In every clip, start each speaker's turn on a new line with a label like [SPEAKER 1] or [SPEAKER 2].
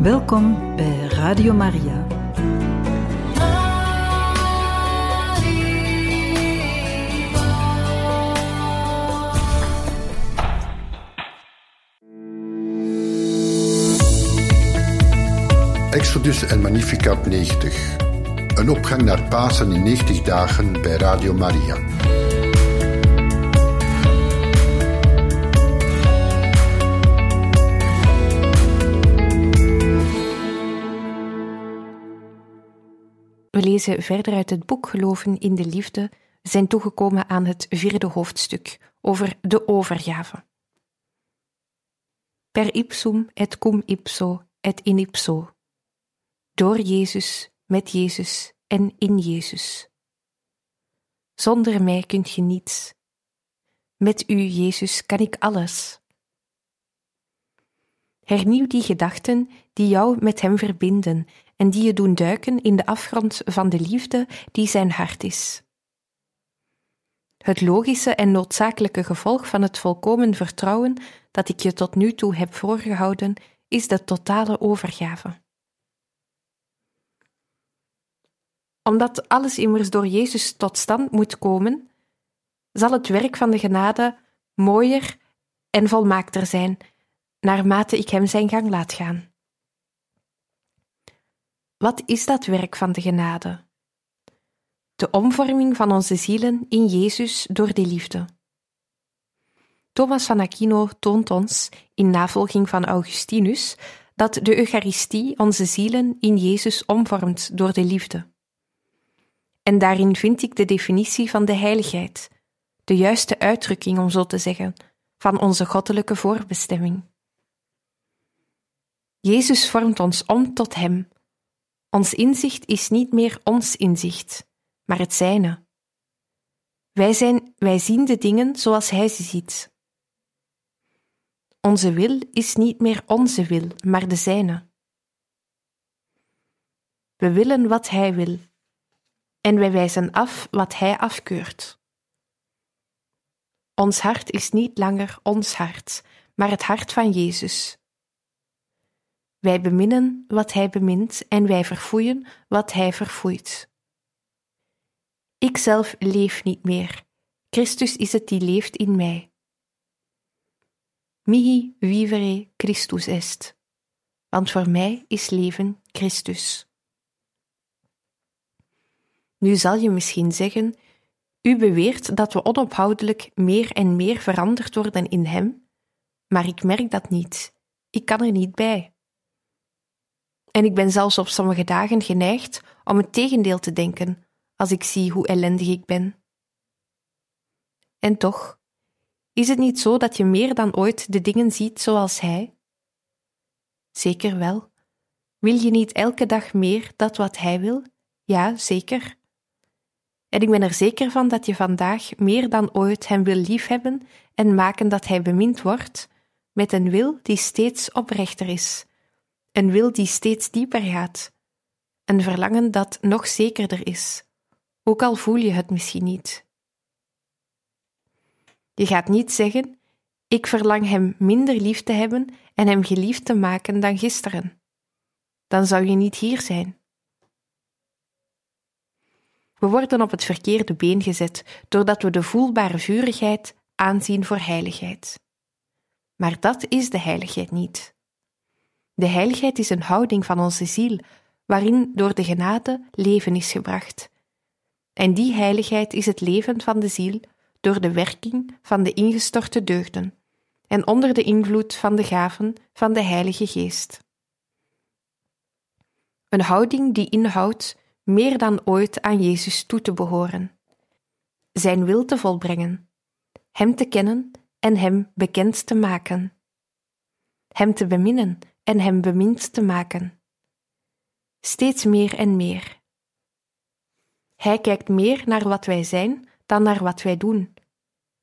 [SPEAKER 1] Welkom bij Radio Maria.
[SPEAKER 2] Exodus en Magnificat 90. Een opgang naar Pasen in 90 dagen bij Radio Maria.
[SPEAKER 3] We lezen verder uit het boek Geloven in de Liefde. Zijn toegekomen aan het vierde hoofdstuk over de overgave. Per ipsum et cum ipso et in ipso. Door Jezus, met Jezus en in Jezus. Zonder mij kunt je niets. Met u, Jezus, kan ik alles. Hernieuw die gedachten die jou met Hem verbinden en die je doen duiken in de afgrond van de liefde die Zijn hart is. Het logische en noodzakelijke gevolg van het volkomen vertrouwen dat ik je tot nu toe heb voorgehouden, is de totale overgave. Omdat alles immers door Jezus tot stand moet komen, zal het werk van de genade mooier en volmaakter zijn, naarmate ik Hem zijn gang laat gaan. Wat is dat werk van de genade? De omvorming van onze zielen in Jezus door de liefde. Thomas van Aquino toont ons, in navolging van Augustinus, dat de Eucharistie onze zielen in Jezus omvormt door de liefde. En daarin vind ik de definitie van de heiligheid, de juiste uitdrukking, om zo te zeggen, van onze goddelijke voorbestemming. Jezus vormt ons om tot Hem. Ons inzicht is niet meer ons inzicht, maar het Zijne. Wij, zijn, wij zien de dingen zoals Hij ze ziet. Onze wil is niet meer onze wil, maar de Zijne. We willen wat Hij wil, en wij wijzen af wat Hij afkeurt. Ons hart is niet langer ons hart, maar het hart van Jezus. Wij beminnen wat Hij bemint en wij verfoeien wat Hij verfoeit. Ikzelf leef niet meer, Christus is het die leeft in mij. Mihi vivere Christus est, want voor mij is leven Christus. Nu zal je misschien zeggen: U beweert dat we onophoudelijk meer en meer veranderd worden in Hem, maar ik merk dat niet. Ik kan er niet bij. En ik ben zelfs op sommige dagen geneigd om het tegendeel te denken als ik zie hoe ellendig ik ben. En toch, is het niet zo dat je meer dan ooit de dingen ziet zoals Hij? Zeker wel. Wil je niet elke dag meer dat wat Hij wil? Ja, zeker. En ik ben er zeker van dat je vandaag meer dan ooit Hem wil liefhebben en maken dat Hij bemind wordt, met een wil die steeds oprechter is, een wil die steeds dieper gaat, een verlangen dat nog zekerder is, ook al voel je het misschien niet. Je gaat niet zeggen: Ik verlang Hem minder lief te hebben en Hem geliefd te maken dan gisteren. Dan zou je niet hier zijn. We worden op het verkeerde been gezet doordat we de voelbare vurigheid aanzien voor heiligheid. Maar dat is de heiligheid niet. De heiligheid is een houding van onze ziel, waarin door de genade leven is gebracht. En die heiligheid is het leven van de ziel door de werking van de ingestorte deugden en onder de invloed van de gaven van de Heilige Geest. Een houding die inhoudt meer dan ooit aan Jezus toe te behoren, Zijn wil te volbrengen, Hem te kennen en Hem bekend te maken, Hem te beminnen en Hem bemind te maken. Steeds meer en meer. Hij kijkt meer naar wat wij zijn dan naar wat wij doen,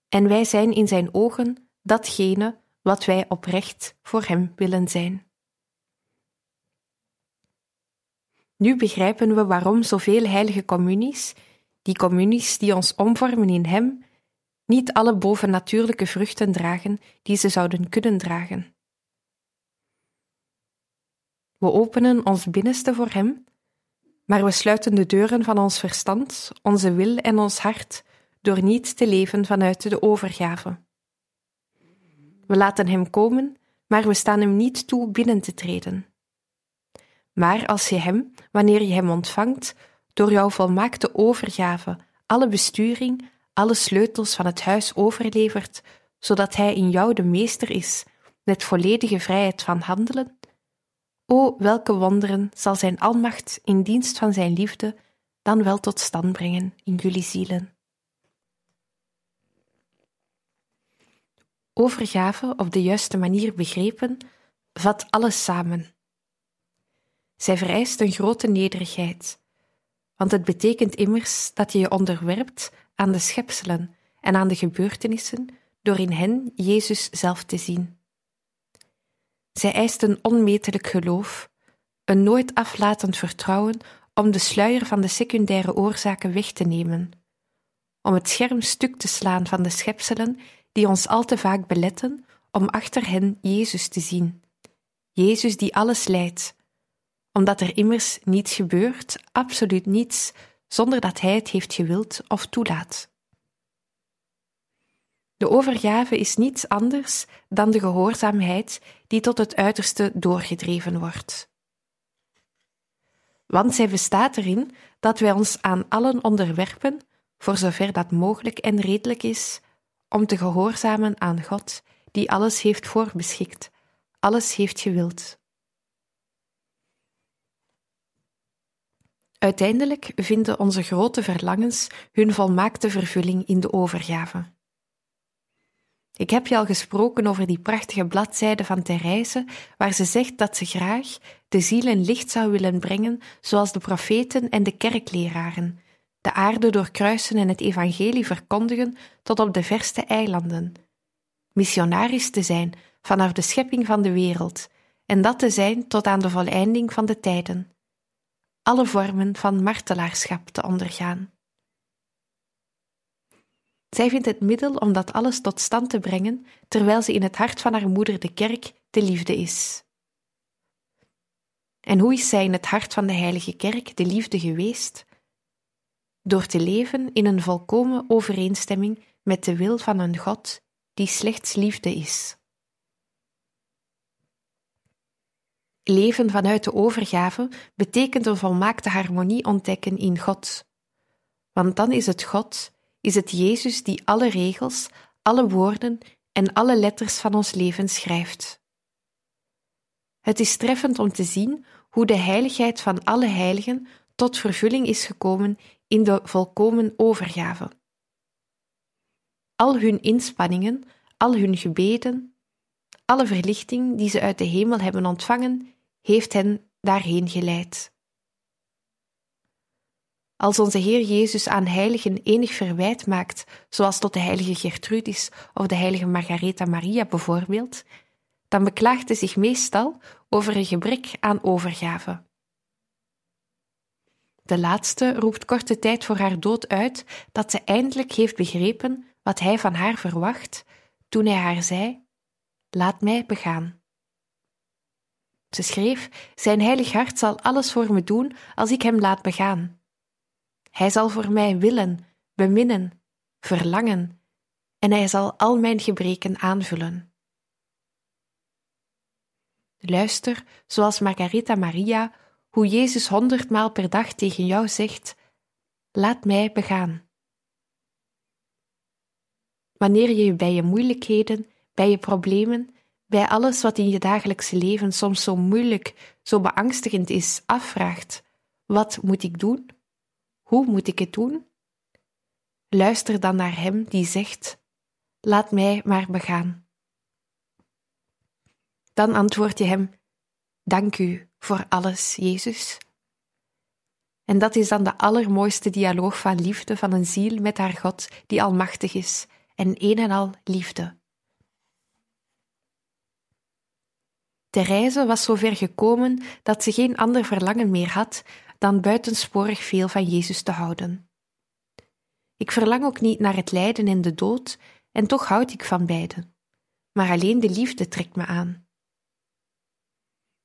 [SPEAKER 3] en wij zijn in Zijn ogen datgene wat wij oprecht voor Hem willen zijn. Nu begrijpen we waarom zoveel heilige communies, die communies die ons omvormen in Hem, niet alle bovennatuurlijke vruchten dragen die ze zouden kunnen dragen. We openen ons binnenste voor Hem, maar we sluiten de deuren van ons verstand, onze wil en ons hart door niet te leven vanuit de overgave. We laten Hem komen, maar we staan Hem niet toe binnen te treden. Maar als je Hem, wanneer je Hem ontvangt, door jouw volmaakte overgave, alle besturing, alle sleutels van het huis overlevert, zodat Hij in jou de meester is, met volledige vrijheid van handelen, o welke wonderen zal Zijn almacht in dienst van Zijn liefde dan wel tot stand brengen in jullie zielen. Overgave op de juiste manier begrepen, vat alles samen. Zij vereist een grote nederigheid, want het betekent immers dat je je onderwerpt aan de schepselen en aan de gebeurtenissen door in hen Jezus zelf te zien. Zij eist een onmetelijk geloof, een nooit aflatend vertrouwen om de sluier van de secundaire oorzaken weg te nemen, om het scherm stuk te slaan van de schepselen die ons al te vaak beletten om achter hen Jezus te zien. Jezus die alles leidt, omdat er immers niets gebeurt, absoluut niets, zonder dat Hij het heeft gewild of toelaat. De overgave is niets anders dan de gehoorzaamheid die tot het uiterste doorgedreven wordt. Want zij bestaat erin dat wij ons aan allen onderwerpen, voor zover dat mogelijk en redelijk is, om te gehoorzamen aan God, die alles heeft voorbeschikt, alles heeft gewild. Uiteindelijk vinden onze grote verlangens hun volmaakte vervulling in de overgave. Ik heb je al gesproken over die prachtige bladzijde van Therese, waar ze zegt dat ze graag de ziel in licht zou willen brengen, zoals de profeten en de kerkleraren, de aarde doorkruisen en het evangelie verkondigen tot op de verste eilanden. Missionaris te zijn vanaf de schepping van de wereld, en dat te zijn tot aan de voleinding van de tijden. Alle vormen van martelaarschap te ondergaan. Zij vindt het middel om dat alles tot stand te brengen, terwijl ze in het hart van haar moeder, de kerk, de liefde is. En hoe is zij in het hart van de Heilige Kerk de liefde geweest? Door te leven in een volkomen overeenstemming met de wil van een God die slechts liefde is. Leven vanuit de overgave betekent een volmaakte harmonie ontdekken in God. Want dan is het God is het Jezus die alle regels, alle woorden en alle letters van ons leven schrijft. Het is treffend om te zien hoe de heiligheid van alle heiligen tot vervulling is gekomen in de volkomen overgave. Al hun inspanningen, al hun gebeden, alle verlichting die ze uit de hemel hebben ontvangen, heeft hen daarheen geleid. Als onze Heer Jezus aan heiligen enig verwijt maakt, zoals tot de heilige Gertrudis of de heilige Margaretha Maria bijvoorbeeld, dan beklaagt hij zich meestal over een gebrek aan overgave. De laatste roept korte tijd voor haar dood uit dat ze eindelijk heeft begrepen wat hij van haar verwacht toen hij haar zei: Laat mij begaan. Ze schreef: Zijn heilig hart zal alles voor me doen als ik hem laat begaan. Hij zal voor mij willen, beminnen, verlangen, en hij zal al mijn gebreken aanvullen. Luister, zoals Margaretha Maria, hoe Jezus honderdmaal per dag tegen jou zegt: Laat mij begaan. Wanneer je je bij je moeilijkheden, bij je problemen, bij alles wat in je dagelijkse leven soms zo moeilijk, zo beangstigend is, afvraagt: Wat moet ik doen? Hoe moet ik het doen? Luister dan naar Hem die zegt: Laat mij maar begaan. Dan antwoord je Hem: Dank u voor alles, Jezus. En dat is dan de allermooiste dialoog van liefde van een ziel met haar God die almachtig is en een en al liefde. Therese was zover gekomen dat ze geen ander verlangen meer had dan buitensporig veel van Jezus te houden. Ik verlang ook niet naar het lijden en de dood, en toch houd ik van beiden. Maar alleen de liefde trekt me aan.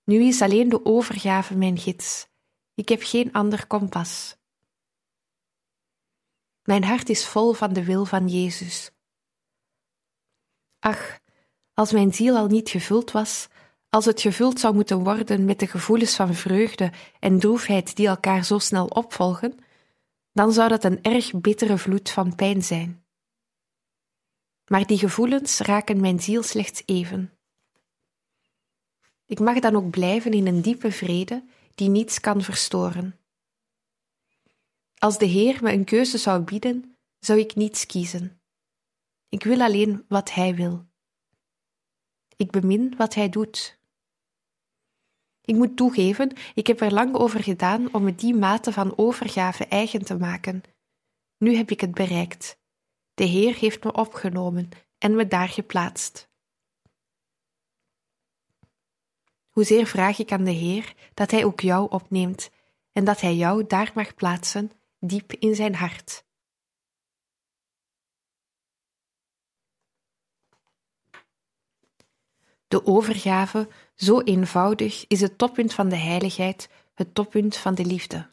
[SPEAKER 3] Nu is alleen de overgave mijn gids. Ik heb geen ander kompas. Mijn hart is vol van de wil van Jezus. Ach, als mijn ziel al niet gevuld was, als het gevuld zou moeten worden met de gevoelens van vreugde en droefheid die elkaar zo snel opvolgen, dan zou dat een erg bittere vloed van pijn zijn. Maar die gevoelens raken mijn ziel slechts even. Ik mag dan ook blijven in een diepe vrede die niets kan verstoren. Als de Heer me een keuze zou bieden, zou ik niets kiezen. Ik wil alleen wat Hij wil. Ik bemin wat Hij doet. Ik moet toegeven, ik heb er lang over gedaan om me die mate van overgave eigen te maken. Nu heb ik het bereikt. De Heer heeft me opgenomen en me daar geplaatst. Hoezeer vraag ik aan de Heer dat Hij ook jou opneemt en dat Hij jou daar mag plaatsen, diep in zijn hart. De overgave, zo eenvoudig, is het toppunt van de heiligheid, het toppunt van de liefde.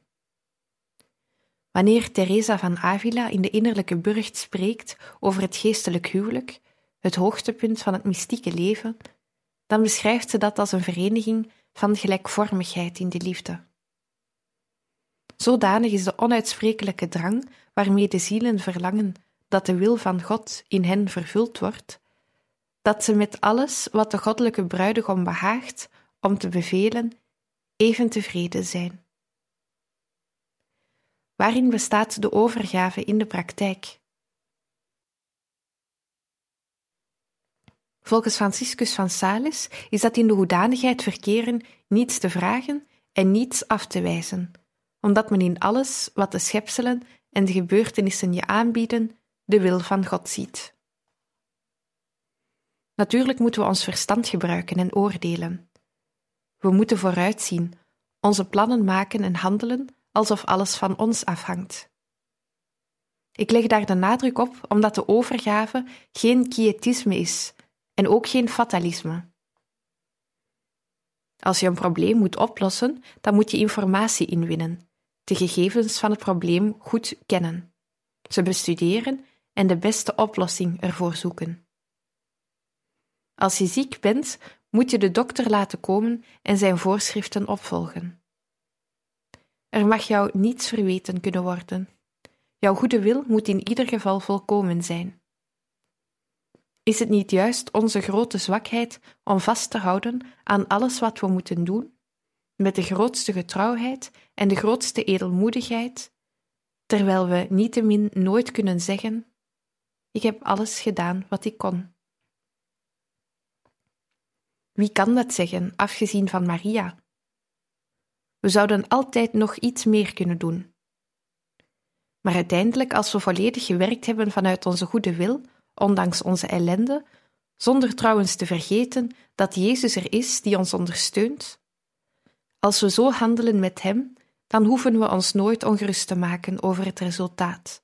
[SPEAKER 3] Wanneer Teresa van Avila in de innerlijke burcht spreekt over het geestelijk huwelijk, het hoogtepunt van het mystieke leven, dan beschrijft ze dat als een vereniging van gelijkvormigheid in de liefde. Zodanig is de onuitsprekelijke drang waarmee de zielen verlangen dat de wil van God in hen vervuld wordt, dat ze met alles wat de goddelijke bruidegom behaagt om te bevelen, even tevreden zijn. Waarin bestaat de overgave in de praktijk? Volgens Franciscus van Sales is dat in de hoedanigheid verkeren niets te vragen en niets af te wijzen, omdat men in alles wat de schepselen en de gebeurtenissen je aanbieden, de wil van God ziet. Natuurlijk moeten we ons verstand gebruiken en oordelen. We moeten vooruitzien, onze plannen maken en handelen alsof alles van ons afhangt. Ik leg daar de nadruk op omdat de overgave geen quietisme is en ook geen fatalisme. Als je een probleem moet oplossen, dan moet je informatie inwinnen, de gegevens van het probleem goed kennen, ze bestuderen en de beste oplossing ervoor zoeken. Als je ziek bent, moet je de dokter laten komen en zijn voorschriften opvolgen. Er mag jou niets verweten kunnen worden. Jouw goede wil moet in ieder geval volkomen zijn. Is het niet juist onze grote zwakheid om vast te houden aan alles wat we moeten doen, met de grootste getrouwheid en de grootste edelmoedigheid, terwijl we niettemin nooit kunnen zeggen: Ik heb alles gedaan wat ik kon. Wie kan dat zeggen, afgezien van Maria? We zouden altijd nog iets meer kunnen doen. Maar uiteindelijk, als we volledig gewerkt hebben vanuit onze goede wil, ondanks onze ellende, zonder trouwens te vergeten dat Jezus er is die ons ondersteunt, als we zo handelen met Hem, dan hoeven we ons nooit ongerust te maken over het resultaat.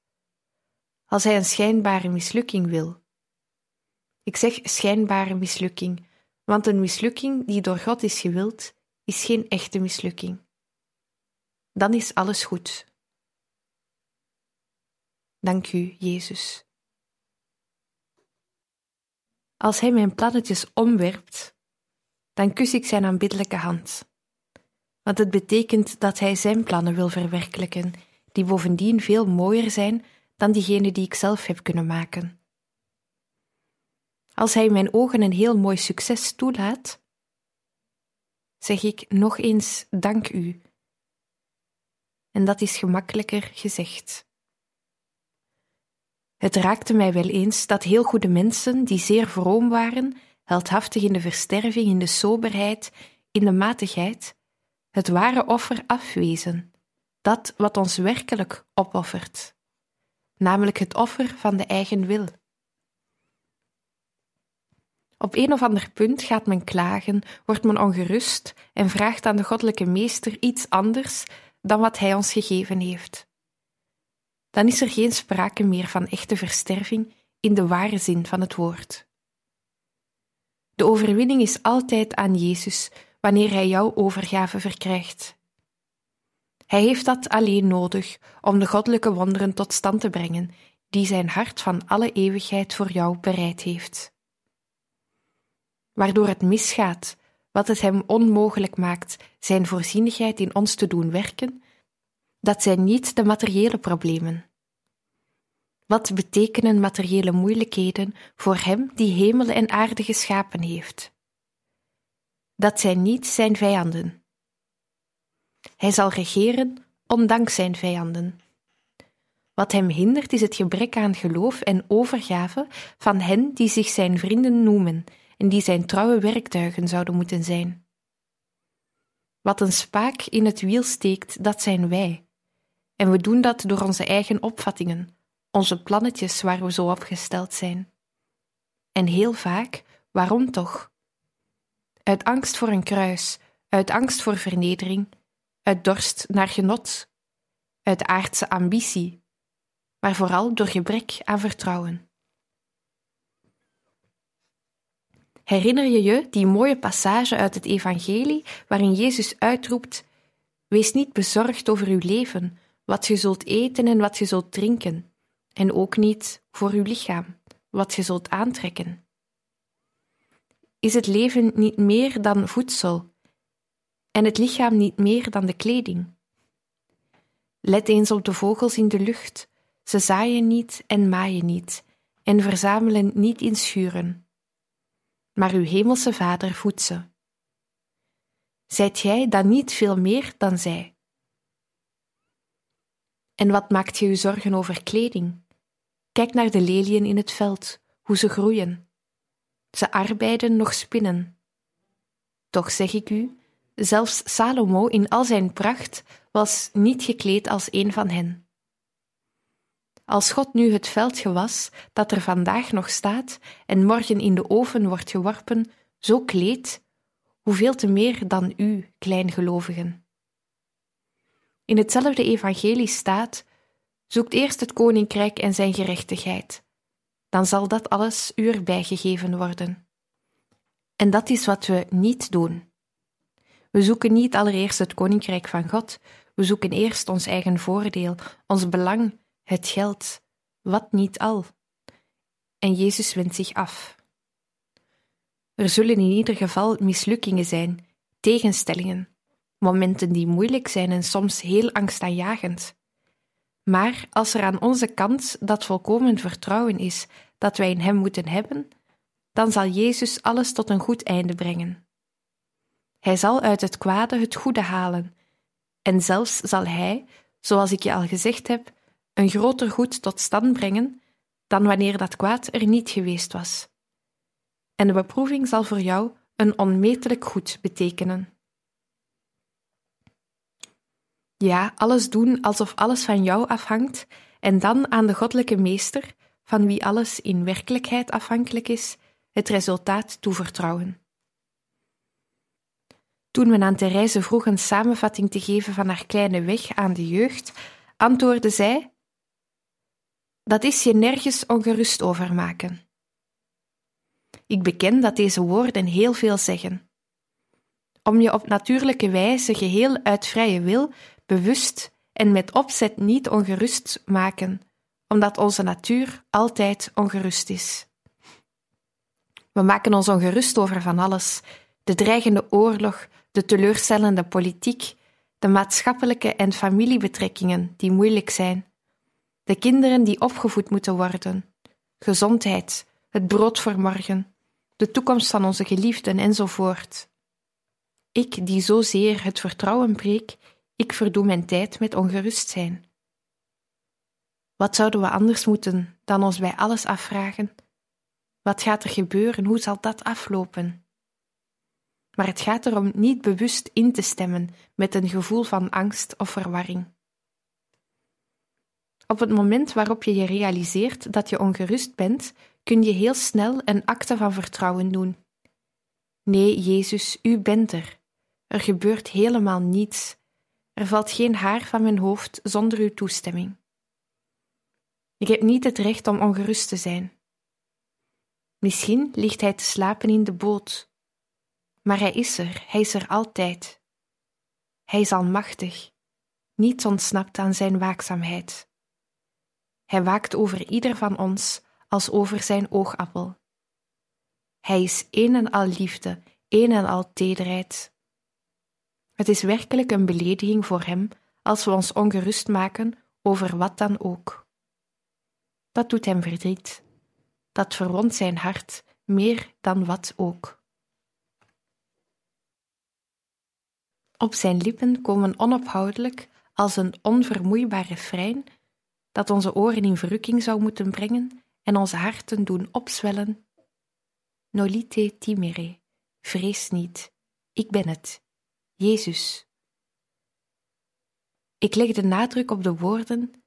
[SPEAKER 3] Als Hij een schijnbare mislukking wil. Ik zeg schijnbare mislukking, want een mislukking die door God is gewild, is geen echte mislukking. Dan is alles goed. Dank u, Jezus. Als Hij mijn plannetjes omwerpt, dan kus ik Zijn aanbiddelijke hand. Want het betekent dat Hij Zijn plannen wil verwerkelijken, die bovendien veel mooier zijn dan diegene die ik zelf heb kunnen maken. Als hij mijn ogen een heel mooi succes toelaat, zeg ik nog eens dank u. En dat is gemakkelijker gezegd. Het raakte mij wel eens dat heel goede mensen, die zeer vroom waren, heldhaftig in de versterving, in de soberheid, in de matigheid, het ware offer afwezen, dat wat ons werkelijk opoffert, namelijk het offer van de eigen wil. Op een of ander punt gaat men klagen, wordt men ongerust en vraagt aan de goddelijke meester iets anders dan wat hij ons gegeven heeft. Dan is er geen sprake meer van echte versterving in de ware zin van het woord. De overwinning is altijd aan Jezus wanneer hij jouw overgave verkrijgt. Hij heeft dat alleen nodig om de goddelijke wonderen tot stand te brengen, die zijn hart van alle eeuwigheid voor jou bereid heeft. Waardoor het misgaat, wat het hem onmogelijk maakt zijn voorzienigheid in ons te doen werken, dat zijn niet de materiële problemen. Wat betekenen materiële moeilijkheden voor hem die hemel en aarde geschapen heeft? Dat zijn niet zijn vijanden. Hij zal regeren ondanks zijn vijanden. Wat hem hindert is het gebrek aan geloof en overgave van hen die zich zijn vrienden noemen en die zijn trouwe werktuigen zouden moeten zijn. Wat een spaak in het wiel steekt, dat zijn wij. En we doen dat door onze eigen opvattingen, onze plannetjes waar we zo op gesteld zijn. En heel vaak, waarom toch? Uit angst voor een kruis, uit angst voor vernedering, uit dorst naar genot, uit aardse ambitie, maar vooral door gebrek aan vertrouwen. Herinner je je die mooie passage uit het Evangelie waarin Jezus uitroept: Wees niet bezorgd over uw leven, wat je zult eten en wat je zult drinken, en ook niet voor uw lichaam, wat je zult aantrekken. Is het leven niet meer dan voedsel en het lichaam niet meer dan de kleding? Let eens op de vogels in de lucht, ze zaaien niet en maaien niet, en verzamelen niet in schuren. Maar uw hemelse Vader voedt ze. Zijt gij dan niet veel meer dan zij? En wat maakt je u zorgen over kleding? Kijk naar de leliën in het veld, hoe ze groeien. Ze arbeiden nog spinnen. Toch zeg ik u, zelfs Salomo in al zijn pracht was niet gekleed als een van hen. Als God nu het veldgewas, dat er vandaag nog staat en morgen in de oven wordt geworpen, zo kleedt, hoeveel te meer dan u, kleingelovigen. In hetzelfde evangelie staat: Zoekt eerst het koninkrijk en zijn gerechtigheid, dan zal dat alles u erbij gegeven worden. En dat is wat we niet doen. We zoeken niet allereerst het koninkrijk van God, we zoeken eerst ons eigen voordeel, ons belang, het geld, wat niet al. En Jezus wendt zich af. Er zullen in ieder geval mislukkingen zijn, tegenstellingen, momenten die moeilijk zijn en soms heel angstaanjagend. Maar als er aan onze kant dat volkomen vertrouwen is dat wij in Hem moeten hebben, dan zal Jezus alles tot een goed einde brengen. Hij zal uit het kwade het goede halen, en zelfs zal Hij, zoals ik je al gezegd heb, een groter goed tot stand brengen dan wanneer dat kwaad er niet geweest was. En de beproeving zal voor jou een onmetelijk goed betekenen. Ja, alles doen alsof alles van jou afhangt, en dan aan de goddelijke meester, van wie alles in werkelijkheid afhankelijk is, het resultaat toevertrouwen. Toen men aan Therese vroeg een samenvatting te geven van haar kleine weg aan de jeugd, antwoordde zij: Dat is je nergens ongerust over maken. Ik beken dat deze woorden heel veel zeggen. Om je op natuurlijke wijze geheel uit vrije wil bewust en met opzet niet ongerust maken, omdat onze natuur altijd ongerust is. We maken ons ongerust over van alles: de dreigende oorlog, de teleurstellende politiek, de maatschappelijke en familiebetrekkingen die moeilijk zijn, de kinderen die opgevoed moeten worden, gezondheid, het brood voor morgen, de toekomst van onze geliefden enzovoort. Ik, die zozeer het vertrouwen preek ik verdoe mijn tijd met ongerust zijn. Wat zouden we anders moeten dan ons bij alles afvragen? Wat gaat er gebeuren? Hoe zal dat aflopen? Maar het gaat erom niet bewust in te stemmen met een gevoel van angst of verwarring. Op het moment waarop je je realiseert dat je ongerust bent, kun je heel snel een acte van vertrouwen doen. Nee, Jezus, u bent er. Er gebeurt helemaal niets. Er valt geen haar van mijn hoofd zonder uw toestemming. Ik heb niet het recht om ongerust te zijn. Misschien ligt hij te slapen in de boot. Maar hij is er, hij is er altijd. Hij is almachtig, niets ontsnapt aan zijn waakzaamheid. Hij waakt over ieder van ons als over zijn oogappel. Hij is een en al liefde, een en al tederheid. Het is werkelijk een belediging voor hem als we ons ongerust maken over wat dan ook. Dat doet hem verdriet. Dat verwondt zijn hart meer dan wat ook. Op zijn lippen komen onophoudelijk, als een onvermoeibaar refrein, dat onze oren in verrukking zou moeten brengen en onze harten doen opzwellen. Nolite timere, vrees niet, ik ben het, Jezus. Ik leg de nadruk op de woorden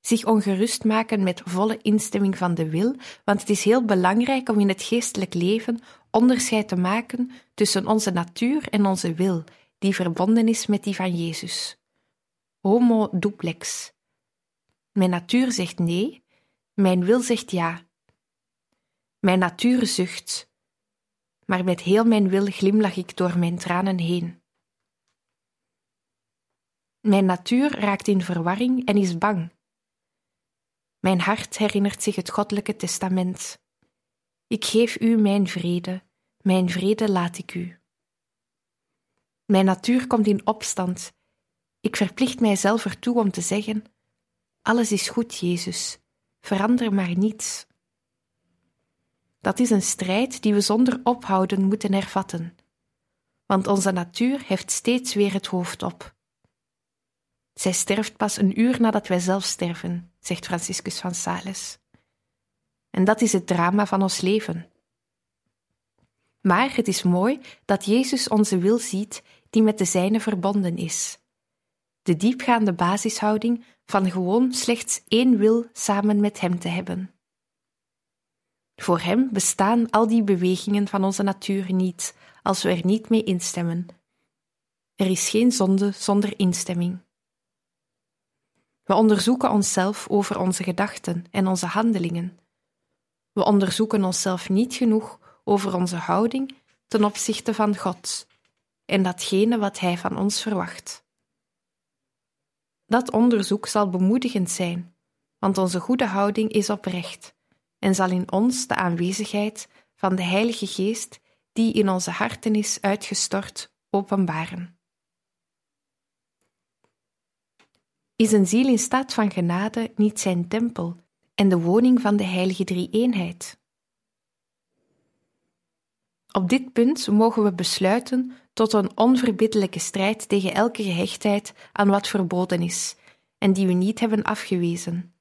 [SPEAKER 3] zich ongerust maken met volle instemming van de wil, want het is heel belangrijk om in het geestelijk leven onderscheid te maken tussen onze natuur en onze wil, die verbonden is met die van Jezus. Homo duplex. Mijn natuur zegt nee, mijn wil zegt ja. Mijn natuur zucht, maar met heel mijn wil glimlach ik door mijn tranen heen. Mijn natuur raakt in verwarring en is bang. Mijn hart herinnert zich het goddelijke testament. Ik geef u mijn vrede, mijn vrede laat ik u. Mijn natuur komt in opstand. Ik verplicht mijzelf ertoe om te zeggen: Alles is goed, Jezus, verander maar niets. Dat is een strijd die we zonder ophouden moeten hervatten, want onze natuur heeft steeds weer het hoofd op. Zij sterft pas een uur nadat wij zelf sterven, zegt Franciscus van Sales. En dat is het drama van ons leven. Maar het is mooi dat Jezus onze wil ziet die met de zijne verbonden is. De diepgaande basishouding van gewoon slechts één wil samen met Hem te hebben. Voor Hem bestaan al die bewegingen van onze natuur niet, als we er niet mee instemmen. Er is geen zonde zonder instemming. We onderzoeken onszelf over onze gedachten en onze handelingen. We onderzoeken onszelf niet genoeg over onze houding ten opzichte van God en datgene wat Hij van ons verwacht. Dat onderzoek zal bemoedigend zijn, want onze goede houding is oprecht en zal in ons de aanwezigheid van de Heilige Geest, die in onze harten is uitgestort, openbaren. Is een ziel in staat van genade niet zijn tempel en de woning van de heilige drie-eenheid? Op dit punt mogen we besluiten tot een onverbiddelijke strijd tegen elke gehechtheid aan wat verboden is en die we niet hebben afgewezen.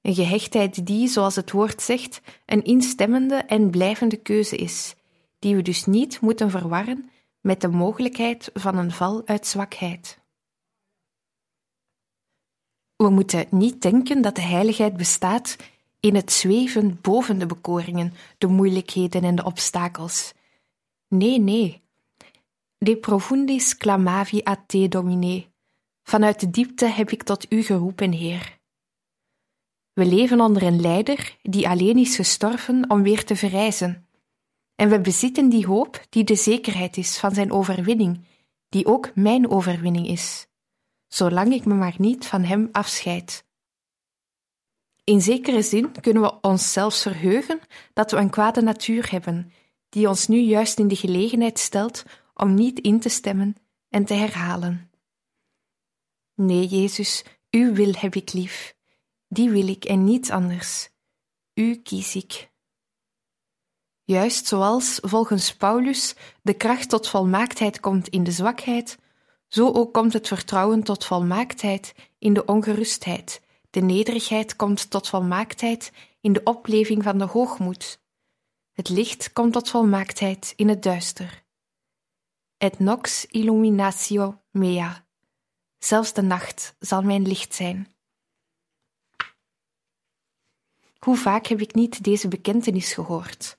[SPEAKER 3] Een gehechtheid die, zoals het woord zegt, een instemmende en blijvende keuze is, die we dus niet moeten verwarren met de mogelijkheid van een val uit zwakheid. We moeten niet denken dat de heiligheid bestaat in het zweven boven de bekoringen, de moeilijkheden en de obstakels. Nee, nee. De profundis clamavi a te, domine. Vanuit de diepte heb ik tot u geroepen, Heer. We leven onder een leider die alleen is gestorven om weer te verrijzen. En we bezitten die hoop die de zekerheid is van zijn overwinning, die ook mijn overwinning is zolang ik me maar niet van hem afscheid. In zekere zin kunnen we ons zelfs verheugen dat we een kwade natuur hebben, die ons nu juist in de gelegenheid stelt om niet in te stemmen en te herhalen. Nee, Jezus, uw wil heb ik lief, die wil ik en niets anders. U kies ik. Juist zoals volgens Paulus de kracht tot volmaaktheid komt in de zwakheid, zo ook komt het vertrouwen tot volmaaktheid in de ongerustheid, de nederigheid komt tot volmaaktheid in de opleving van de hoogmoed. Het licht komt tot volmaaktheid in het duister. Et nox illuminatio mea. Zelfs de nacht zal mijn licht zijn. Hoe vaak heb ik niet deze bekentenis gehoord?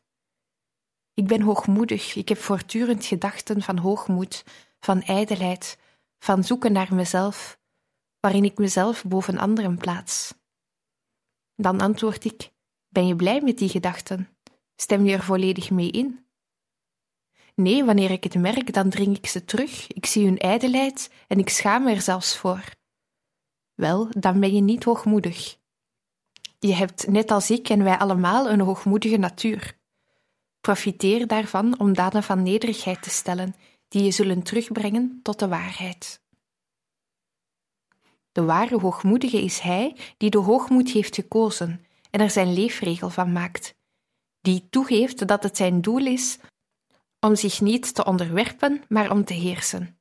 [SPEAKER 3] Ik ben hoogmoedig, ik heb voortdurend gedachten van hoogmoed, van ijdelheid, van zoeken naar mezelf, waarin ik mezelf boven anderen plaats. Dan antwoord ik: Ben je blij met die gedachten? Stem je er volledig mee in? Nee, wanneer ik het merk, dan dring ik ze terug. Ik zie hun ijdelheid en ik schaam er zelfs voor. Wel, dan ben je niet hoogmoedig. Je hebt, net als ik en wij allemaal, een hoogmoedige natuur. Profiteer daarvan om daden van nederigheid te stellen, die je zullen terugbrengen tot de waarheid. De ware hoogmoedige is hij die de hoogmoed heeft gekozen en er zijn leefregel van maakt, die toegeeft dat het zijn doel is om zich niet te onderwerpen, maar om te heersen.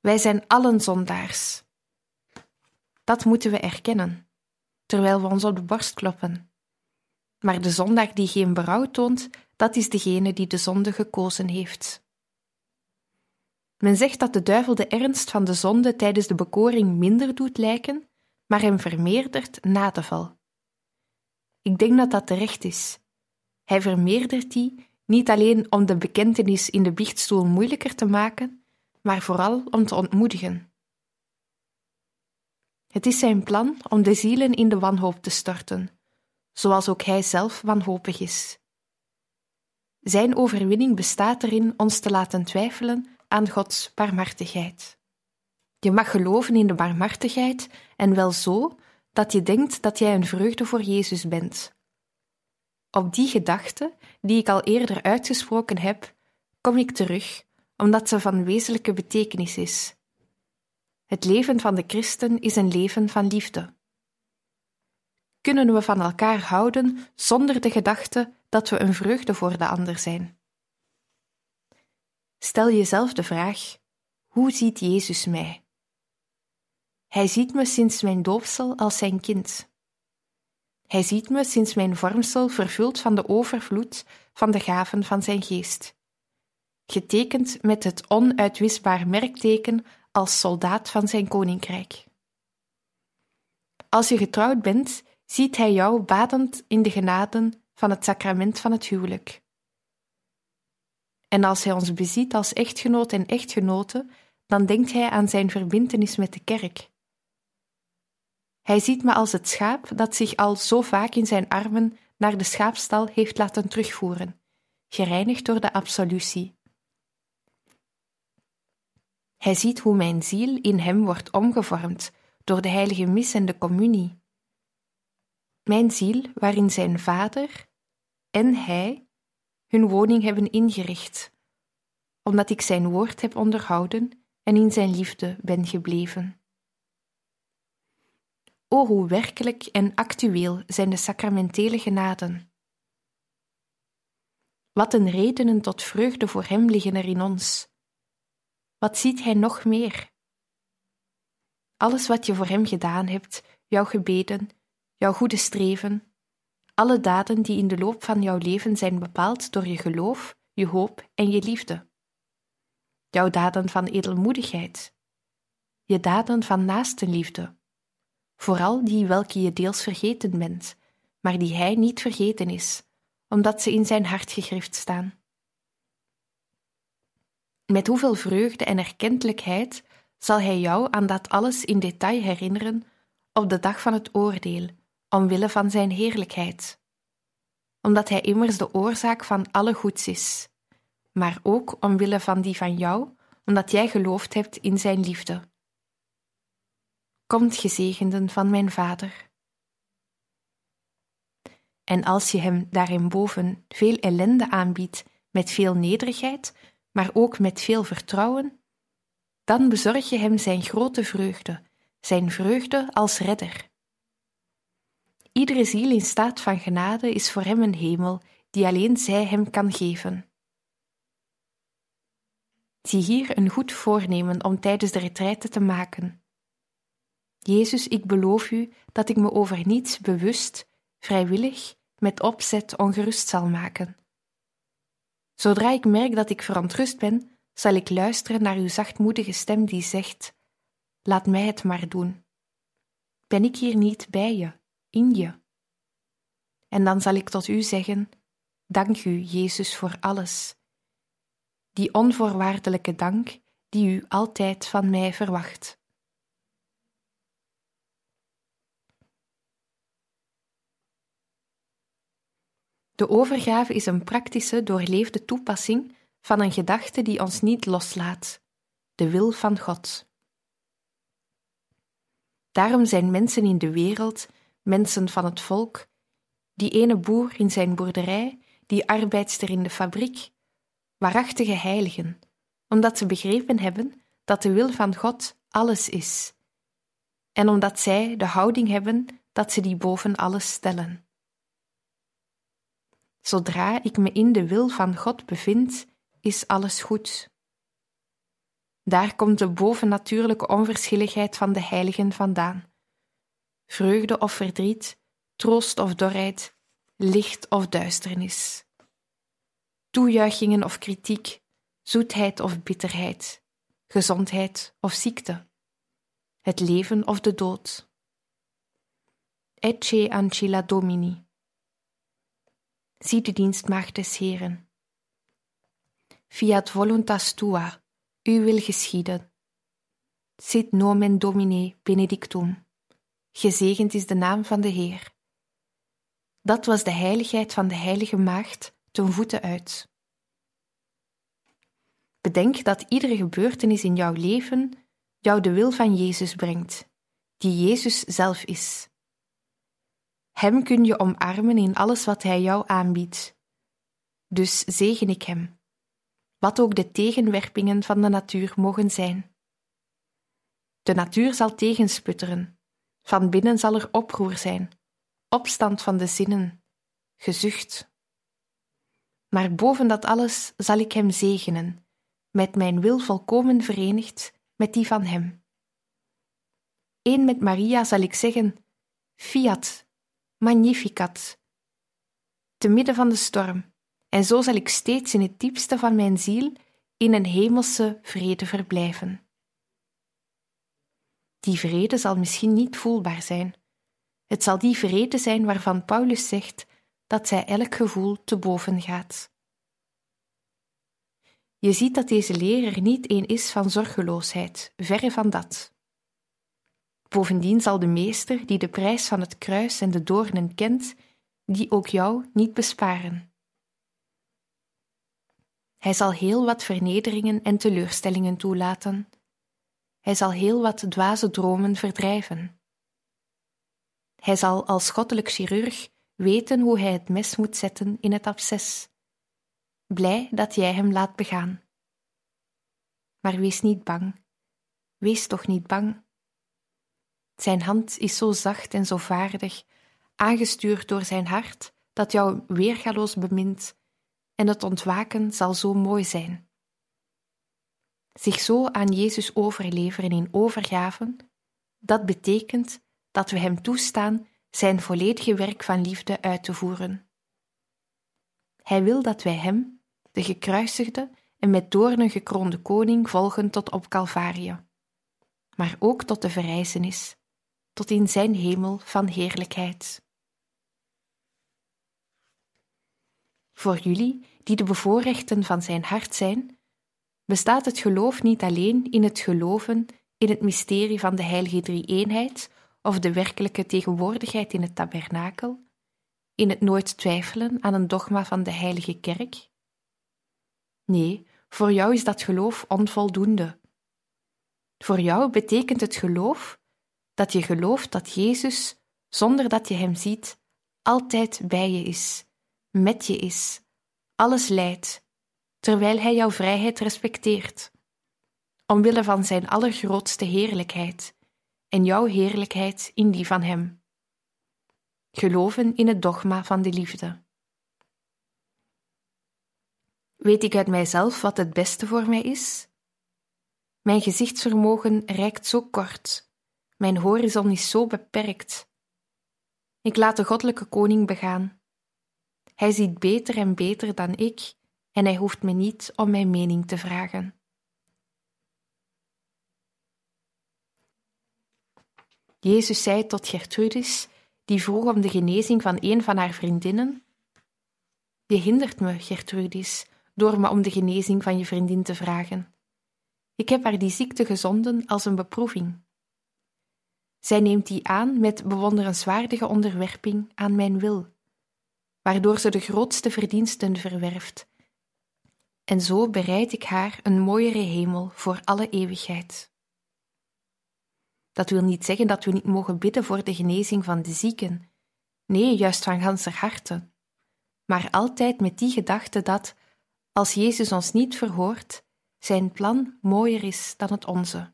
[SPEAKER 3] Wij zijn allen zondaars. Dat moeten we erkennen, terwijl we ons op de borst kloppen. Maar de zondaar die geen berouw toont, dat is degene die de zonde gekozen heeft. Men zegt dat de duivel de ernst van de zonde tijdens de bekoring minder doet lijken, maar hem vermeerdert na de val. Ik denk dat dat terecht is. Hij vermeerdert die niet alleen om de bekentenis in de biechtstoel moeilijker te maken, maar vooral om te ontmoedigen. Het is zijn plan om de zielen in de wanhoop te storten, zoals ook hij zelf wanhopig is. Zijn overwinning bestaat erin ons te laten twijfelen aan Gods barmhartigheid. Je mag geloven in de barmhartigheid en wel zo dat je denkt dat jij een vreugde voor Jezus bent. Op die gedachte, die ik al eerder uitgesproken heb, kom ik terug, omdat ze van wezenlijke betekenis is. Het leven van de christen is een leven van liefde. Kunnen we van elkaar houden zonder de gedachte dat we een vreugde voor de ander zijn? Stel jezelf de vraag: hoe ziet Jezus mij? Hij ziet me sinds mijn doopsel als zijn kind. Hij ziet me sinds mijn vormsel vervuld van de overvloed van de gaven van zijn geest. Getekend met het onuitwisbaar merkteken als soldaat van zijn koninkrijk. Als je getrouwd bent, ziet hij jou badend in de genaden van het sacrament van het huwelijk. En als hij ons beziet als echtgenoot en echtgenote, dan denkt hij aan zijn verbintenis met de kerk. Hij ziet me als het schaap dat zich al zo vaak in zijn armen naar de schaapstal heeft laten terugvoeren, gereinigd door de absolutie. Hij ziet hoe mijn ziel in hem wordt omgevormd door de heilige mis en de communie. Mijn ziel waarin zijn vader en hij hun woning hebben ingericht, omdat ik zijn woord heb onderhouden en in zijn liefde ben gebleven. O, hoe werkelijk en actueel zijn de sacramentele genaden. Wat een redenen tot vreugde voor Hem liggen er in ons. Wat ziet Hij nog meer? Alles wat je voor Hem gedaan hebt, jouw gebeden, jouw goede streven, alle daden die in de loop van jouw leven zijn bepaald door je geloof, je hoop en je liefde. Jouw daden van edelmoedigheid, je daden van naastenliefde, vooral die welke je deels vergeten bent, maar die hij niet vergeten is, omdat ze in zijn hart gegrift staan. Met hoeveel vreugde en erkentelijkheid zal hij jou aan dat alles in detail herinneren op de dag van het oordeel, omwille van zijn heerlijkheid. Omdat hij immers de oorzaak van alle goeds is, maar ook omwille van die van jou, omdat jij geloofd hebt in zijn liefde. Komt gezegenden van mijn Vader. En als je hem daarinboven veel ellende aanbiedt met veel nederigheid, maar ook met veel vertrouwen, dan bezorg je hem zijn grote vreugde, zijn vreugde als redder. Iedere ziel in staat van genade is voor hem een hemel die alleen zij hem kan geven. Zie hier een goed voornemen om tijdens de retraite te maken. Jezus, ik beloof u dat ik me over niets bewust, vrijwillig, met opzet ongerust zal maken. Zodra ik merk dat ik verontrust ben, zal ik luisteren naar uw zachtmoedige stem die zegt: Laat mij het maar doen. Ben ik hier niet bij je, in je? En dan zal ik tot u zeggen: Dank u, Jezus, voor alles. Die onvoorwaardelijke dank die u altijd van mij verwacht. De overgave is een praktische, doorleefde toepassing van een gedachte die ons niet loslaat, de wil van God. Daarom zijn mensen in de wereld, mensen van het volk, die ene boer in zijn boerderij, die arbeidster in de fabriek, waarachtige heiligen, omdat ze begrepen hebben dat de wil van God alles is, en omdat zij de houding hebben dat ze die boven alles stellen. Zodra ik me in de wil van God bevind, is alles goed. Daar komt de bovennatuurlijke onverschilligheid van de heiligen vandaan. Vreugde of verdriet, troost of dorheid, licht of duisternis. Toejuichingen of kritiek, zoetheid of bitterheid, gezondheid of ziekte, het leven of de dood. Ecce ancilla domini. Zie de dienstmaagd des Heren. Fiat voluntas tua, u wil geschieden. Sit nomen Domine benedictum. Gezegend is de naam van de Heer. Dat was de heiligheid van de heilige maagd ten voeten uit. Bedenk dat iedere gebeurtenis in jouw leven jou de wil van Jezus brengt, die Jezus zelf is. Hem kun je omarmen in alles wat Hij jou aanbiedt. Dus zegen ik Hem, wat ook de tegenwerpingen van de natuur mogen zijn. De natuur zal tegensputteren, van binnen zal er oproer zijn, opstand van de zinnen, gezucht. Maar boven dat alles zal ik Hem zegenen, met mijn wil volkomen verenigd met die van Hem. Eén met Maria zal ik zeggen: Fiat, Magnificat, te midden van de storm, en zo zal ik steeds in het diepste van mijn ziel in een hemelse vrede verblijven. Die vrede zal misschien niet voelbaar zijn. Het zal die vrede zijn waarvan Paulus zegt dat zij elk gevoel te boven gaat. Je ziet dat deze leer er niet een is van zorgeloosheid, verre van dat. Bovendien zal de meester, die de prijs van het kruis en de doornen kent, die ook jou niet besparen. Hij zal heel wat vernederingen en teleurstellingen toelaten. Hij zal heel wat dwaze dromen verdrijven. Hij zal als goddelijk chirurg weten hoe hij het mes moet zetten in het absces. Blij dat jij hem laat begaan. Maar wees niet bang. Wees toch niet bang. Zijn hand is zo zacht en zo vaardig, aangestuurd door zijn hart, dat jou weergaloos bemint, en het ontwaken zal zo mooi zijn. Zich zo aan Jezus overleveren in overgaven, dat betekent dat we Hem toestaan Zijn volledige werk van liefde uit te voeren. Hij wil dat wij Hem, de gekruisigde en met doornen gekroonde koning, volgen tot op Calvarie, maar ook tot de verrijzenis tot in zijn hemel van heerlijkheid. Voor jullie, die de bevoorrechten van zijn hart zijn, bestaat het geloof niet alleen in het geloven in het mysterie van de heilige drie-eenheid of de werkelijke tegenwoordigheid in het tabernakel, in het nooit twijfelen aan een dogma van de heilige kerk. Nee, voor jou is dat geloof onvoldoende. Voor jou betekent het geloof dat je gelooft dat Jezus, zonder dat je Hem ziet, altijd bij je is, met je is, alles leidt, terwijl Hij jouw vrijheid respecteert, omwille van Zijn allergrootste heerlijkheid en jouw heerlijkheid in die van Hem. Geloven in het dogma van de liefde. Weet ik uit mijzelf wat het beste voor mij is? Mijn gezichtsvermogen reikt zo kort mijn horizon is zo beperkt. Ik laat de goddelijke koning begaan. Hij ziet beter en beter dan ik en hij hoeft me niet om mijn mening te vragen. Jezus zei tot Gertrudis, die vroeg om de genezing van een van haar vriendinnen: Je hindert me, Gertrudis, door me om de genezing van je vriendin te vragen. Ik heb haar die ziekte gezonden als een beproeving. Zij neemt die aan met bewonderenswaardige onderwerping aan mijn wil, waardoor ze de grootste verdiensten verwerft En zo bereid ik haar een mooiere hemel voor alle eeuwigheid. Dat wil niet zeggen dat we niet mogen bidden voor de genezing van de zieken. Nee, juist van ganser harte. Maar altijd met die gedachte dat, als Jezus ons niet verhoort, zijn plan mooier is dan het onze.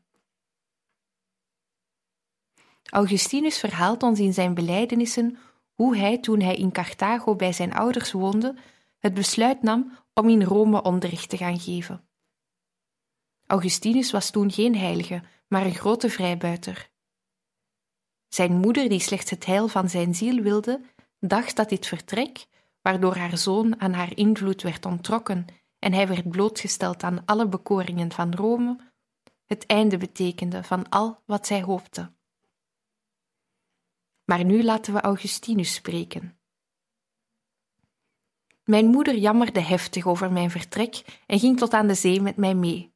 [SPEAKER 3] Augustinus verhaalt ons in zijn belijdenissen hoe hij, toen hij in Carthago bij zijn ouders woonde, het besluit nam om in Rome onderricht te gaan geven. Augustinus was toen geen heilige, maar een grote vrijbuiter. Zijn moeder, die slechts het heil van zijn ziel wilde, dacht dat dit vertrek, waardoor haar zoon aan haar invloed werd onttrokken en hij werd blootgesteld aan alle bekoringen van Rome, het einde betekende van al wat zij hoopte. Maar nu laten we Augustinus spreken. Mijn moeder jammerde heftig over mijn vertrek en ging tot aan de zee met mij mee.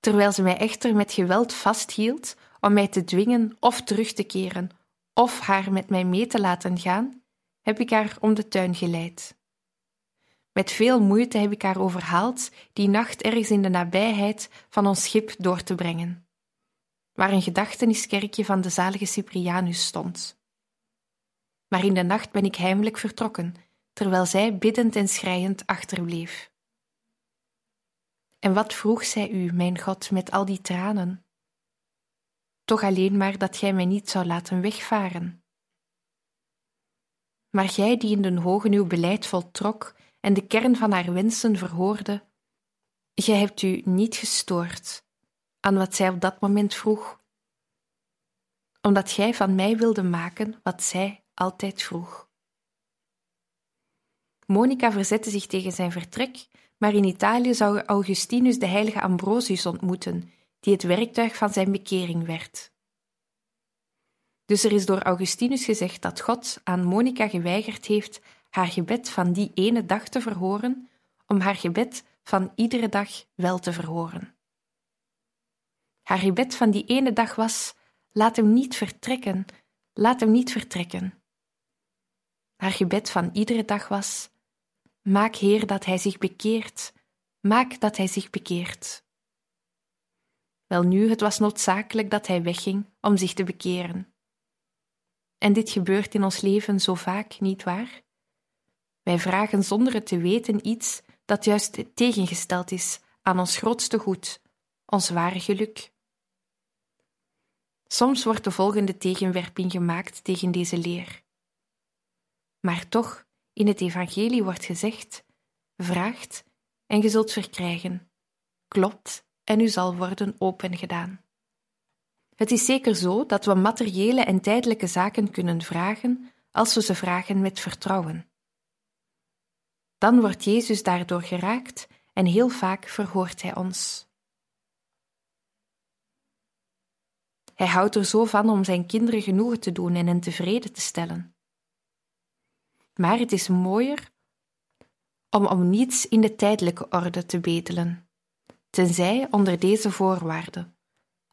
[SPEAKER 3] Terwijl ze mij echter met geweld vasthield om mij te dwingen of terug te keren of haar met mij mee te laten gaan, heb ik haar om de tuin geleid. Met veel moeite heb ik haar overhaald die nacht ergens in de nabijheid van ons schip door te brengen, waar een gedachteniskerkje van de zalige Cyprianus stond. Maar in de nacht ben ik heimelijk vertrokken, terwijl zij biddend en schreiend achterbleef. En wat vroeg zij u, mijn God, met al die tranen? Toch alleen maar dat gij mij niet zou laten wegvaren. Maar gij die in den hogen uw beleid voltrok en de kern van haar wensen verhoorde, gij hebt u niet gestoord aan wat zij op dat moment vroeg, omdat gij van mij wilde maken wat zij altijd vroeg. Monica verzette zich tegen zijn vertrek, maar in Italië zou Augustinus de heilige Ambrosius ontmoeten, die het werktuig van zijn bekering werd. Dus er is door Augustinus gezegd dat God aan Monica geweigerd heeft haar gebed van die ene dag te verhoren, om haar gebed van iedere dag wel te verhoren. Haar gebed van die ene dag was: laat hem niet vertrekken, laat hem niet vertrekken. Haar gebed van iedere dag was: Maak Heer dat hij zich bekeert, maak dat hij zich bekeert. Welnu, het was noodzakelijk dat hij wegging om zich te bekeren. En dit gebeurt in ons leven zo vaak, niet waar? Wij vragen zonder het te weten iets dat juist tegengesteld is aan ons grootste goed, ons ware geluk. Soms wordt de volgende tegenwerping gemaakt tegen deze leer. Maar toch, in het Evangelie wordt gezegd: vraagt en ge zult verkrijgen, klopt en u zal worden opengedaan. Het is zeker zo dat we materiële en tijdelijke zaken kunnen vragen als we ze vragen met vertrouwen. Dan wordt Jezus daardoor geraakt en heel vaak verhoort Hij ons. Hij houdt er zo van om zijn kinderen genoegen te doen en hen tevreden te stellen. Maar het is mooier om om niets in de tijdelijke orde te bedelen, tenzij onder deze voorwaarden,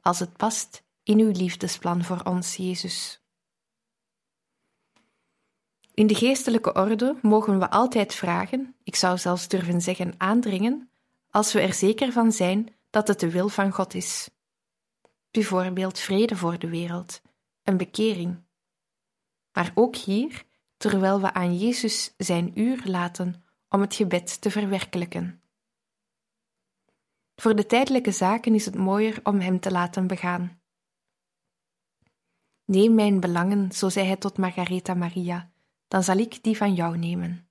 [SPEAKER 3] als het past in uw liefdesplan voor ons, Jezus. In de geestelijke orde mogen we altijd vragen, ik zou zelfs durven zeggen aandringen, als we er zeker van zijn dat het de wil van God is. Bijvoorbeeld vrede voor de wereld, een bekering. Maar ook hier terwijl we aan Jezus zijn uur laten om het gebed te verwerkelijken. Voor de tijdelijke zaken is het mooier om Hem te laten begaan. Neem mijn belangen, zo zei hij tot Margaretha Maria, dan zal ik die van jou nemen.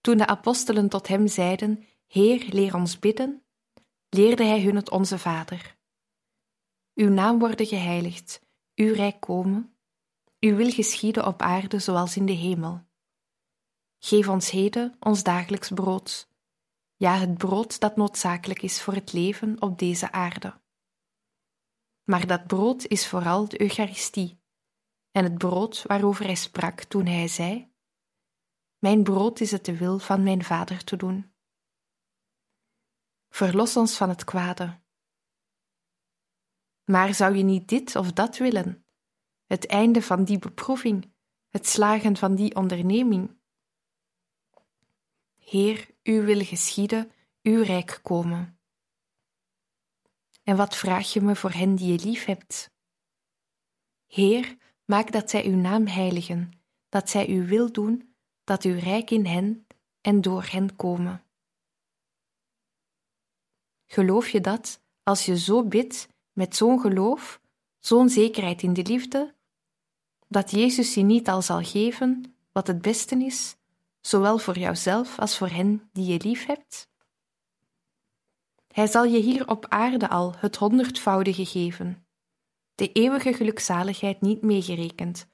[SPEAKER 3] Toen de apostelen tot hem zeiden: Heer, leer ons bidden, leerde hij hun het Onze Vader. Uw naam worden geheiligd, uw rijk komen, uw wil geschieden op aarde zoals in de hemel. Geef ons heden ons dagelijks brood, ja, het brood dat noodzakelijk is voor het leven op deze aarde. Maar dat brood is vooral de Eucharistie en het brood waarover hij sprak toen hij zei: Mijn brood is het de wil van mijn Vader te doen. Verlos ons van het kwade. Maar zou je niet dit of dat willen? het einde van die beproeving, het slagen van die onderneming. Heer, uw wil geschieden, uw rijk komen. En wat vraag je me voor hen die je lief hebt? Heer, maak dat zij uw naam heiligen, dat zij uw wil doen, dat uw rijk in hen en door hen komen. Geloof je dat, als je zo bidt, met zo'n geloof, zo'n zekerheid in de liefde, dat Jezus je niet al zal geven wat het beste is, zowel voor jouzelf als voor hen die je lief hebt? Hij zal je hier op aarde al het honderdvoudige geven, de eeuwige gelukzaligheid niet meegerekend,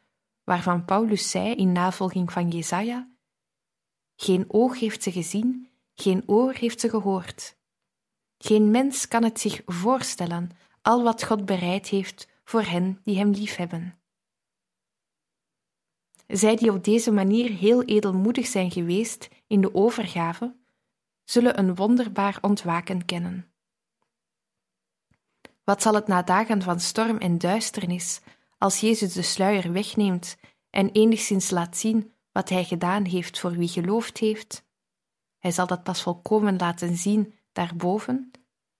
[SPEAKER 3] waarvan Paulus zei in navolging van Jesaja: Geen oog heeft ze gezien, geen oor heeft ze gehoord. Geen mens kan het zich voorstellen, al wat God bereid heeft voor hen die Hem liefhebben. Zij die op deze manier heel edelmoedig zijn geweest in de overgave, zullen een wonderbaar ontwaken kennen. Wat zal het na dagen van storm en duisternis, als Jezus de sluier wegneemt en enigszins laat zien wat Hij gedaan heeft voor wie geloofd heeft? Hij zal dat pas volkomen laten zien daarboven,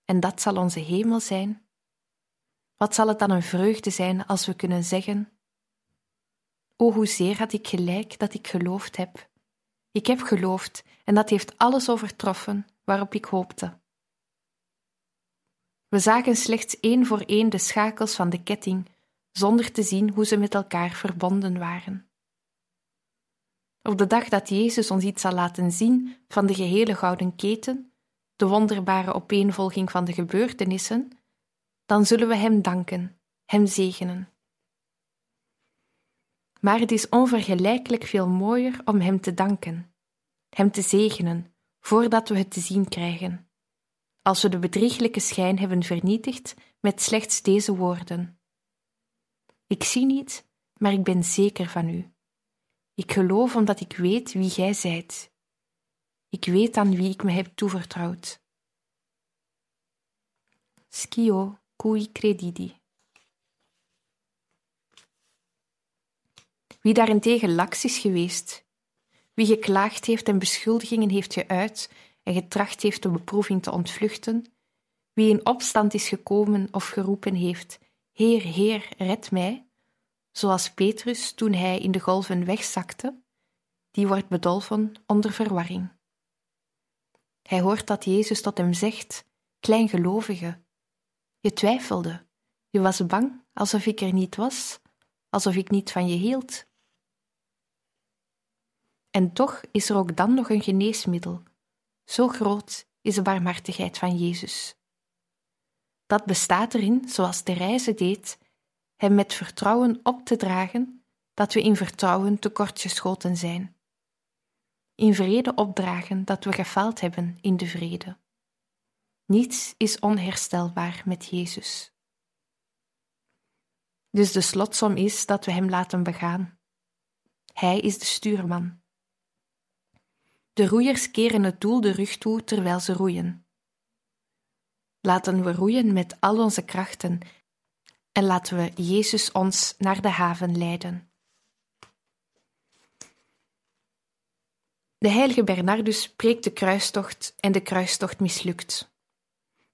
[SPEAKER 3] en dat zal onze hemel zijn. Wat zal het dan een vreugde zijn als we kunnen zeggen: O, hoezeer had ik gelijk dat ik geloofd heb. Ik heb geloofd en dat heeft alles overtroffen waarop ik hoopte. We zagen slechts één voor één de schakels van de ketting, zonder te zien hoe ze met elkaar verbonden waren. Op de dag dat Jezus ons iets zal laten zien van de gehele gouden keten, de wonderbare opeenvolging van de gebeurtenissen, dan zullen we Hem danken, Hem zegenen. Maar het is onvergelijkelijk veel mooier om Hem te danken, Hem te zegenen, voordat we het te zien krijgen. Als we de bedrieglijke schijn hebben vernietigd met slechts deze woorden: Ik zie niet, maar ik ben zeker van U. Ik geloof omdat ik weet wie Gij zijt. Ik weet aan wie ik me heb toevertrouwd. Schio cui credidi. Wie daarentegen laks is geweest, wie geklaagd heeft en beschuldigingen heeft geuit en getracht heeft de beproeving te ontvluchten, wie in opstand is gekomen of geroepen heeft: Heer, Heer, red mij, zoals Petrus toen hij in de golven wegzakte, die wordt bedolven onder verwarring. Hij hoort dat Jezus tot hem zegt: Kleingelovige, je twijfelde, je was bang alsof ik er niet was, alsof ik niet van je hield. En toch is er ook dan nog een geneesmiddel. Zo groot is de barmhartigheid van Jezus. Dat bestaat erin, zoals reizen deed, hem met vertrouwen op te dragen dat we in vertrouwen tekortgeschoten zijn. In vrede opdragen dat we gefaald hebben in de vrede. Niets is onherstelbaar met Jezus. Dus de slotsom is dat we Hem laten begaan. Hij is de stuurman. De roeiers keren het doel de rug toe terwijl ze roeien. Laten we roeien met al onze krachten en laten we Jezus ons naar de haven leiden. De heilige Bernardus spreekt de kruistocht en de kruistocht mislukt.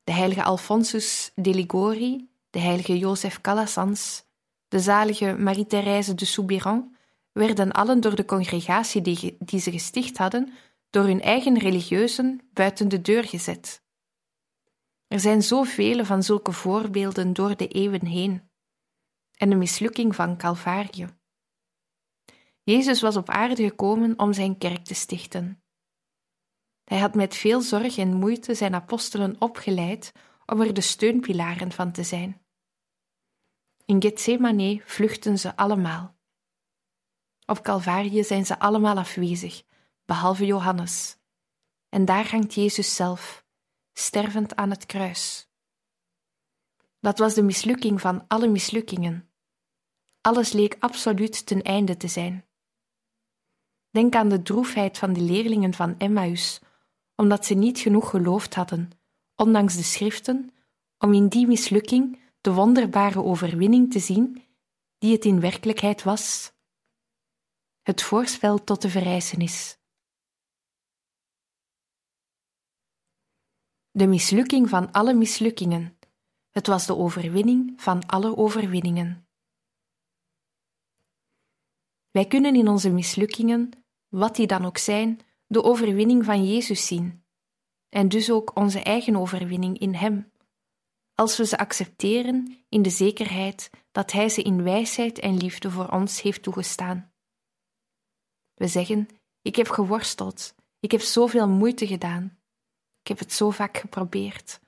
[SPEAKER 3] De heilige Alphonsus de Ligori, de heilige Jozef Calassans, de zalige Marie-Thérèse de Soubirant werden allen door de congregatie die, die ze gesticht hadden door hun eigen religieuzen buiten de deur gezet. Er zijn zoveel van zulke voorbeelden door de eeuwen heen. En de mislukking van Calvarië. Jezus was op aarde gekomen om zijn kerk te stichten. Hij had met veel zorg en moeite zijn apostelen opgeleid om er de steunpilaren van te zijn. In Gethsemane vluchten ze allemaal. Op Calvarië zijn ze allemaal afwezig, behalve Johannes. En daar hangt Jezus zelf, stervend aan het kruis. Dat was de mislukking van alle mislukkingen. Alles leek absoluut ten einde te zijn. Denk aan de droefheid van de leerlingen van Emmaus, omdat ze niet genoeg geloofd hadden, ondanks de schriften, om in die mislukking de wonderbare overwinning te zien die het in werkelijkheid was. Het voorspel tot de verrijzenis. De mislukking van alle mislukkingen. Het was de overwinning van alle overwinningen. Wij kunnen in onze mislukkingen, wat die dan ook zijn, de overwinning van Jezus zien, en dus ook onze eigen overwinning in Hem, als we ze accepteren in de zekerheid dat Hij ze in wijsheid en liefde voor ons heeft toegestaan. We zeggen: Ik heb geworsteld, ik heb zoveel moeite gedaan, ik heb het zo vaak geprobeerd,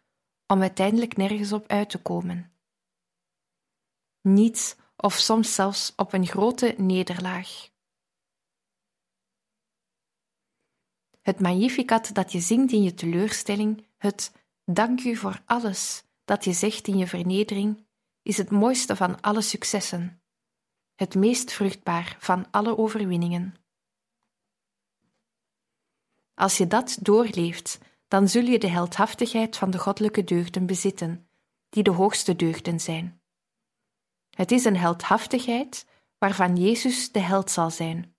[SPEAKER 3] om uiteindelijk nergens op uit te komen. Niets of soms zelfs op een grote nederlaag. Het magnificat dat je zingt in je teleurstelling, het dank u voor alles dat je zegt in je vernedering, is het mooiste van alle successen, het meest vruchtbaar van alle overwinningen. Als je dat doorleeft, dan zul je de heldhaftigheid van de goddelijke deugden bezitten, die de hoogste deugden zijn. Het is een heldhaftigheid waarvan Jezus de held zal zijn,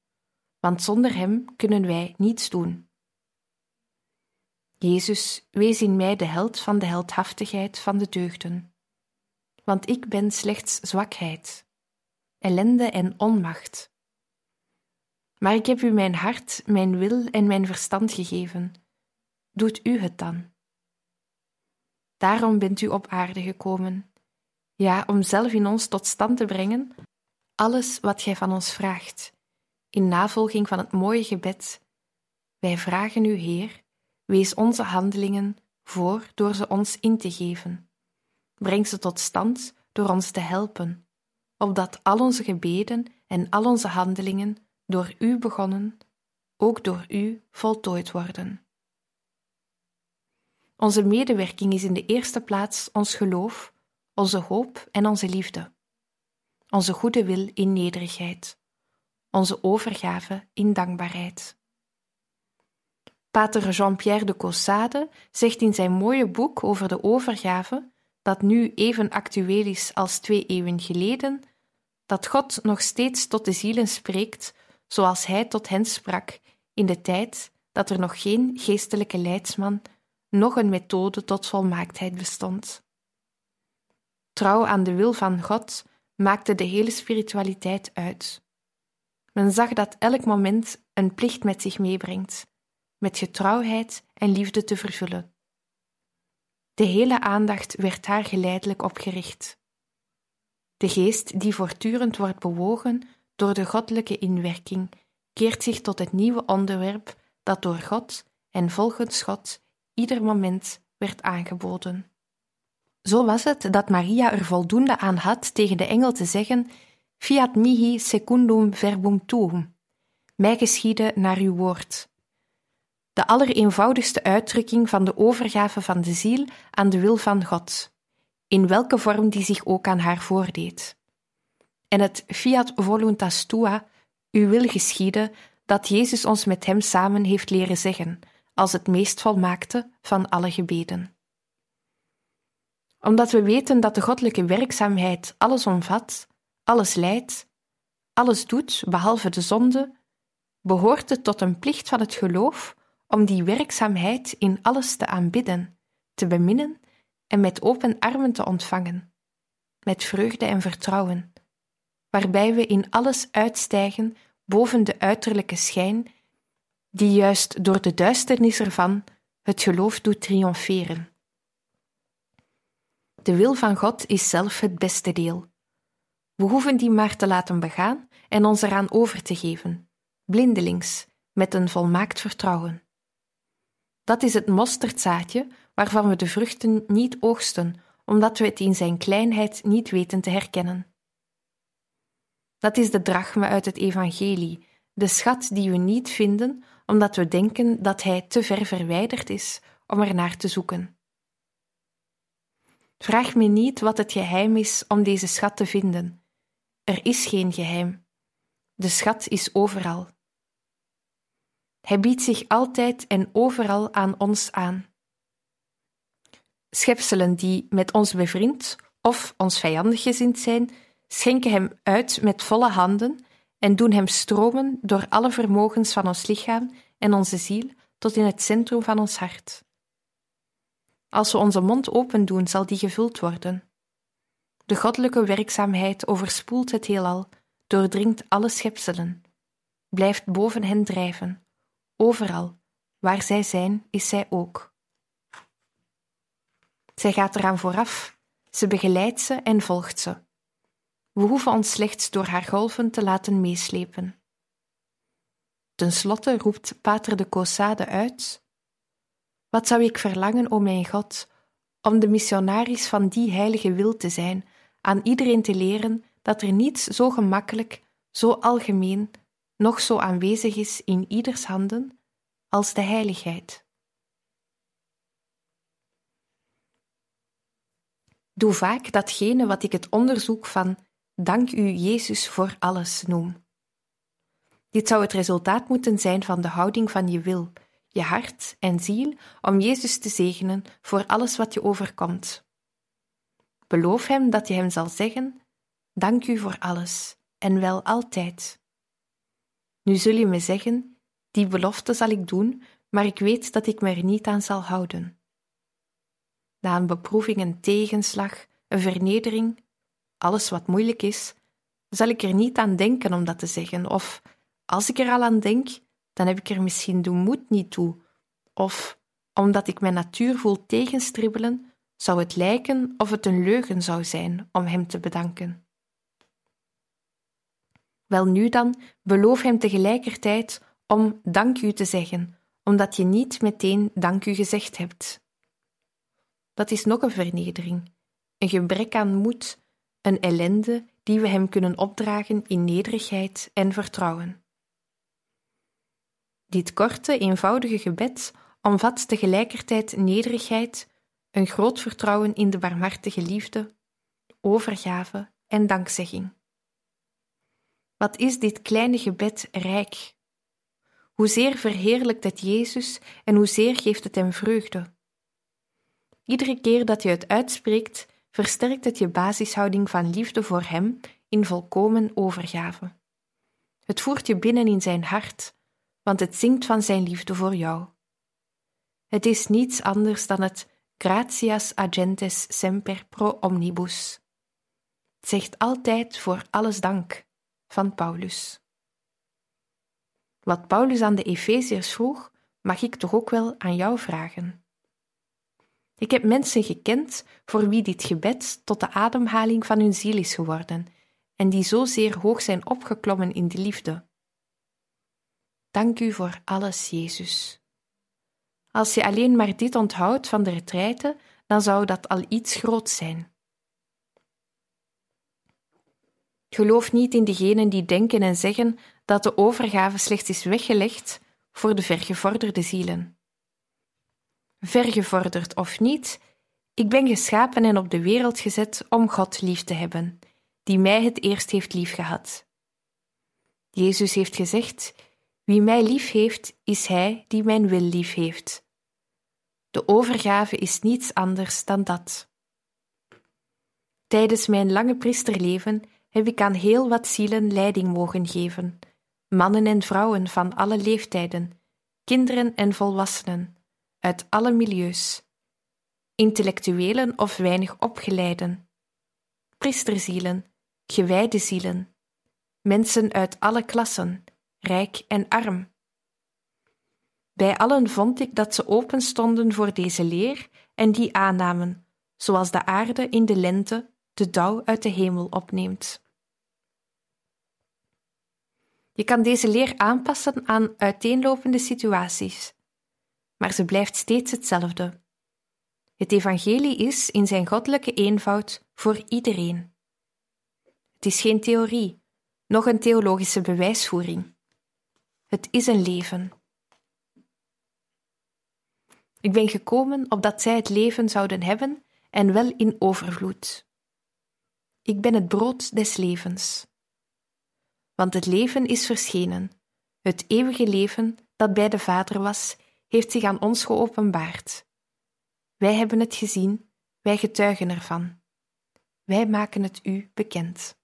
[SPEAKER 3] want zonder Hem kunnen wij niets doen. Jezus, wees in mij de held van de heldhaftigheid van de deugden. Want ik ben slechts zwakheid, ellende en onmacht. Maar ik heb u mijn hart, mijn wil en mijn verstand gegeven. Doet u het dan? Daarom bent u op aarde gekomen, ja, om zelf in ons tot stand te brengen alles wat gij van ons vraagt, in navolging van het mooie gebed. Wij vragen u, Heer, Wees onze handelingen voor door ze ons in te geven. Breng ze tot stand door ons te helpen, opdat al onze gebeden en al onze handelingen door U begonnen, ook door U voltooid worden. Onze medewerking is in de eerste plaats ons geloof, onze hoop en onze liefde, onze goede wil in nederigheid, onze overgave in dankbaarheid. Pater Jean-Pierre de Caussade zegt in zijn mooie boek over de overgave, dat nu even actueel is als twee eeuwen geleden, dat God nog steeds tot de zielen spreekt zoals Hij tot hen sprak in de tijd dat er nog geen geestelijke leidsman, nog een methode tot volmaaktheid bestond. Trouw aan de wil van God maakte de hele spiritualiteit uit. Men zag dat elk moment een plicht met zich meebrengt met getrouwheid en liefde te vervullen. De hele aandacht werd daar geleidelijk op gericht. De geest die voortdurend wordt bewogen door de goddelijke inwerking, keert zich tot het nieuwe onderwerp dat door God en volgens God ieder moment werd aangeboden. Zo was het dat Maria er voldoende aan had tegen de engel te zeggen: Fiat mihi secundum verbum tuum. Mij geschiede naar uw woord de allereenvoudigste uitdrukking van de overgave van de ziel aan de wil van God, in welke vorm die zich ook aan haar voordeed. En het fiat voluntas tua, uw wil geschieden, dat Jezus ons met hem samen heeft leren zeggen, als het meest volmaakte van alle gebeden. Omdat we weten dat de goddelijke werkzaamheid alles omvat, alles leidt, alles doet behalve de zonde, behoort het tot een plicht van het geloof om die werkzaamheid in alles te aanbidden, te beminnen en met open armen te ontvangen, met vreugde en vertrouwen, waarbij we in alles uitstijgen boven de uiterlijke schijn, die juist door de duisternis ervan het geloof doet triomferen. De wil van God is zelf het beste deel. We hoeven die maar te laten begaan en ons eraan over te geven, blindelings, met een volmaakt vertrouwen. Dat is het mosterdzaadje waarvan we de vruchten niet oogsten, omdat we het in zijn kleinheid niet weten te herkennen. Dat is de drachme uit het evangelie, de schat die we niet vinden omdat we denken dat hij te ver verwijderd is om er naar te zoeken. Vraag me niet wat het geheim is om deze schat te vinden. Er is geen geheim. De schat is overal. Hij biedt zich altijd en overal aan ons aan. Schepselen die met ons bevriend of ons vijandig gezind zijn, schenken hem uit met volle handen en doen hem stromen door alle vermogens van ons lichaam en onze ziel tot in het centrum van ons hart. Als we onze mond open doen, zal die gevuld worden. De goddelijke werkzaamheid overspoelt het heelal, doordringt alle schepselen, blijft boven hen drijven. Overal, waar zij zijn, is zij ook. Zij gaat eraan vooraf, ze begeleidt ze en volgt ze. We hoeven ons slechts door haar golven te laten meeslepen. Ten slotte roept Pater de Caussade uit: Wat zou ik verlangen, o mijn God, om de missionaris van die heilige wil te zijn, aan iedereen te leren dat er niets zo gemakkelijk, zo algemeen, nog zo aanwezig is in ieders handen als de heiligheid. Doe vaak datgene wat ik het onderzoek van Dank u Jezus voor alles noem. Dit zou het resultaat moeten zijn van de houding van je wil, je hart en ziel om Jezus te zegenen voor alles wat je overkomt. Beloof Hem dat je Hem zal zeggen: Dank u voor alles en wel altijd. Nu zul je me zeggen: Die belofte zal ik doen, maar ik weet dat ik me er niet aan zal houden. Na een beproeving, een tegenslag, een vernedering, alles wat moeilijk is, zal ik er niet aan denken om dat te zeggen, of als ik er al aan denk, dan heb ik er misschien de moed niet toe, of omdat ik mijn natuur voel tegenstribbelen, zou het lijken of het een leugen zou zijn om hem te bedanken. Wel nu dan, beloof hem tegelijkertijd om dank u te zeggen, omdat je niet meteen dank u gezegd hebt. Dat is nog een vernedering, een gebrek aan moed, een ellende die we hem kunnen opdragen in nederigheid en vertrouwen. Dit korte, eenvoudige gebed omvat tegelijkertijd nederigheid, een groot vertrouwen in de barmhartige liefde, overgave en dankzegging. Wat is dit kleine gebed rijk? Hoezeer verheerlijkt het Jezus en hoezeer geeft het hem vreugde? Iedere keer dat je het uitspreekt, versterkt het je basishouding van liefde voor Hem in volkomen overgave. Het voert je binnen in Zijn hart, want het zingt van Zijn liefde voor jou. Het is niets anders dan het gratias agentes semper pro omnibus. Het zegt altijd voor alles dank van Paulus. Wat Paulus aan de Efeziërs vroeg, mag ik toch ook wel aan jou vragen. Ik heb mensen gekend voor wie dit gebed tot de ademhaling van hun ziel is geworden en die zozeer hoog zijn opgeklommen in de liefde. Dank u voor alles, Jezus. Als je alleen maar dit onthoudt van de retraite, dan zou dat al iets groots zijn. Geloof niet in degenen die denken en zeggen dat de overgave slechts is weggelegd voor de vergevorderde zielen vergevorderd of niet, ik ben geschapen en op de wereld gezet om God lief te hebben, die mij het eerst heeft liefgehad. Jezus heeft gezegd: Wie mij lief heeft, is Hij die mijn wil lief heeft. De overgave is niets anders dan dat. Tijdens mijn lange priesterleven heb ik aan heel wat zielen leiding mogen geven, mannen en vrouwen van alle leeftijden, kinderen en volwassenen uit alle milieus, intellectuelen of weinig opgeleiden, priesterzielen, gewijde zielen, mensen uit alle klassen, rijk en arm. Bij allen vond ik dat ze open stonden voor deze leer en die aannamen, zoals de aarde in de lente de dauw uit de hemel opneemt. Je kan deze leer aanpassen aan uiteenlopende situaties maar ze blijft steeds hetzelfde. Het evangelie is in zijn goddelijke eenvoud voor iedereen. Het is geen theorie, noch een theologische bewijsvoering. Het is een leven. Ik ben gekomen opdat zij het leven zouden hebben en wel in overvloed. Ik ben het brood des levens. Want het leven is verschenen, het eeuwige leven dat bij de Vader was heeft zich aan ons geopenbaard. Wij hebben het gezien, wij getuigen ervan. Wij maken het u bekend.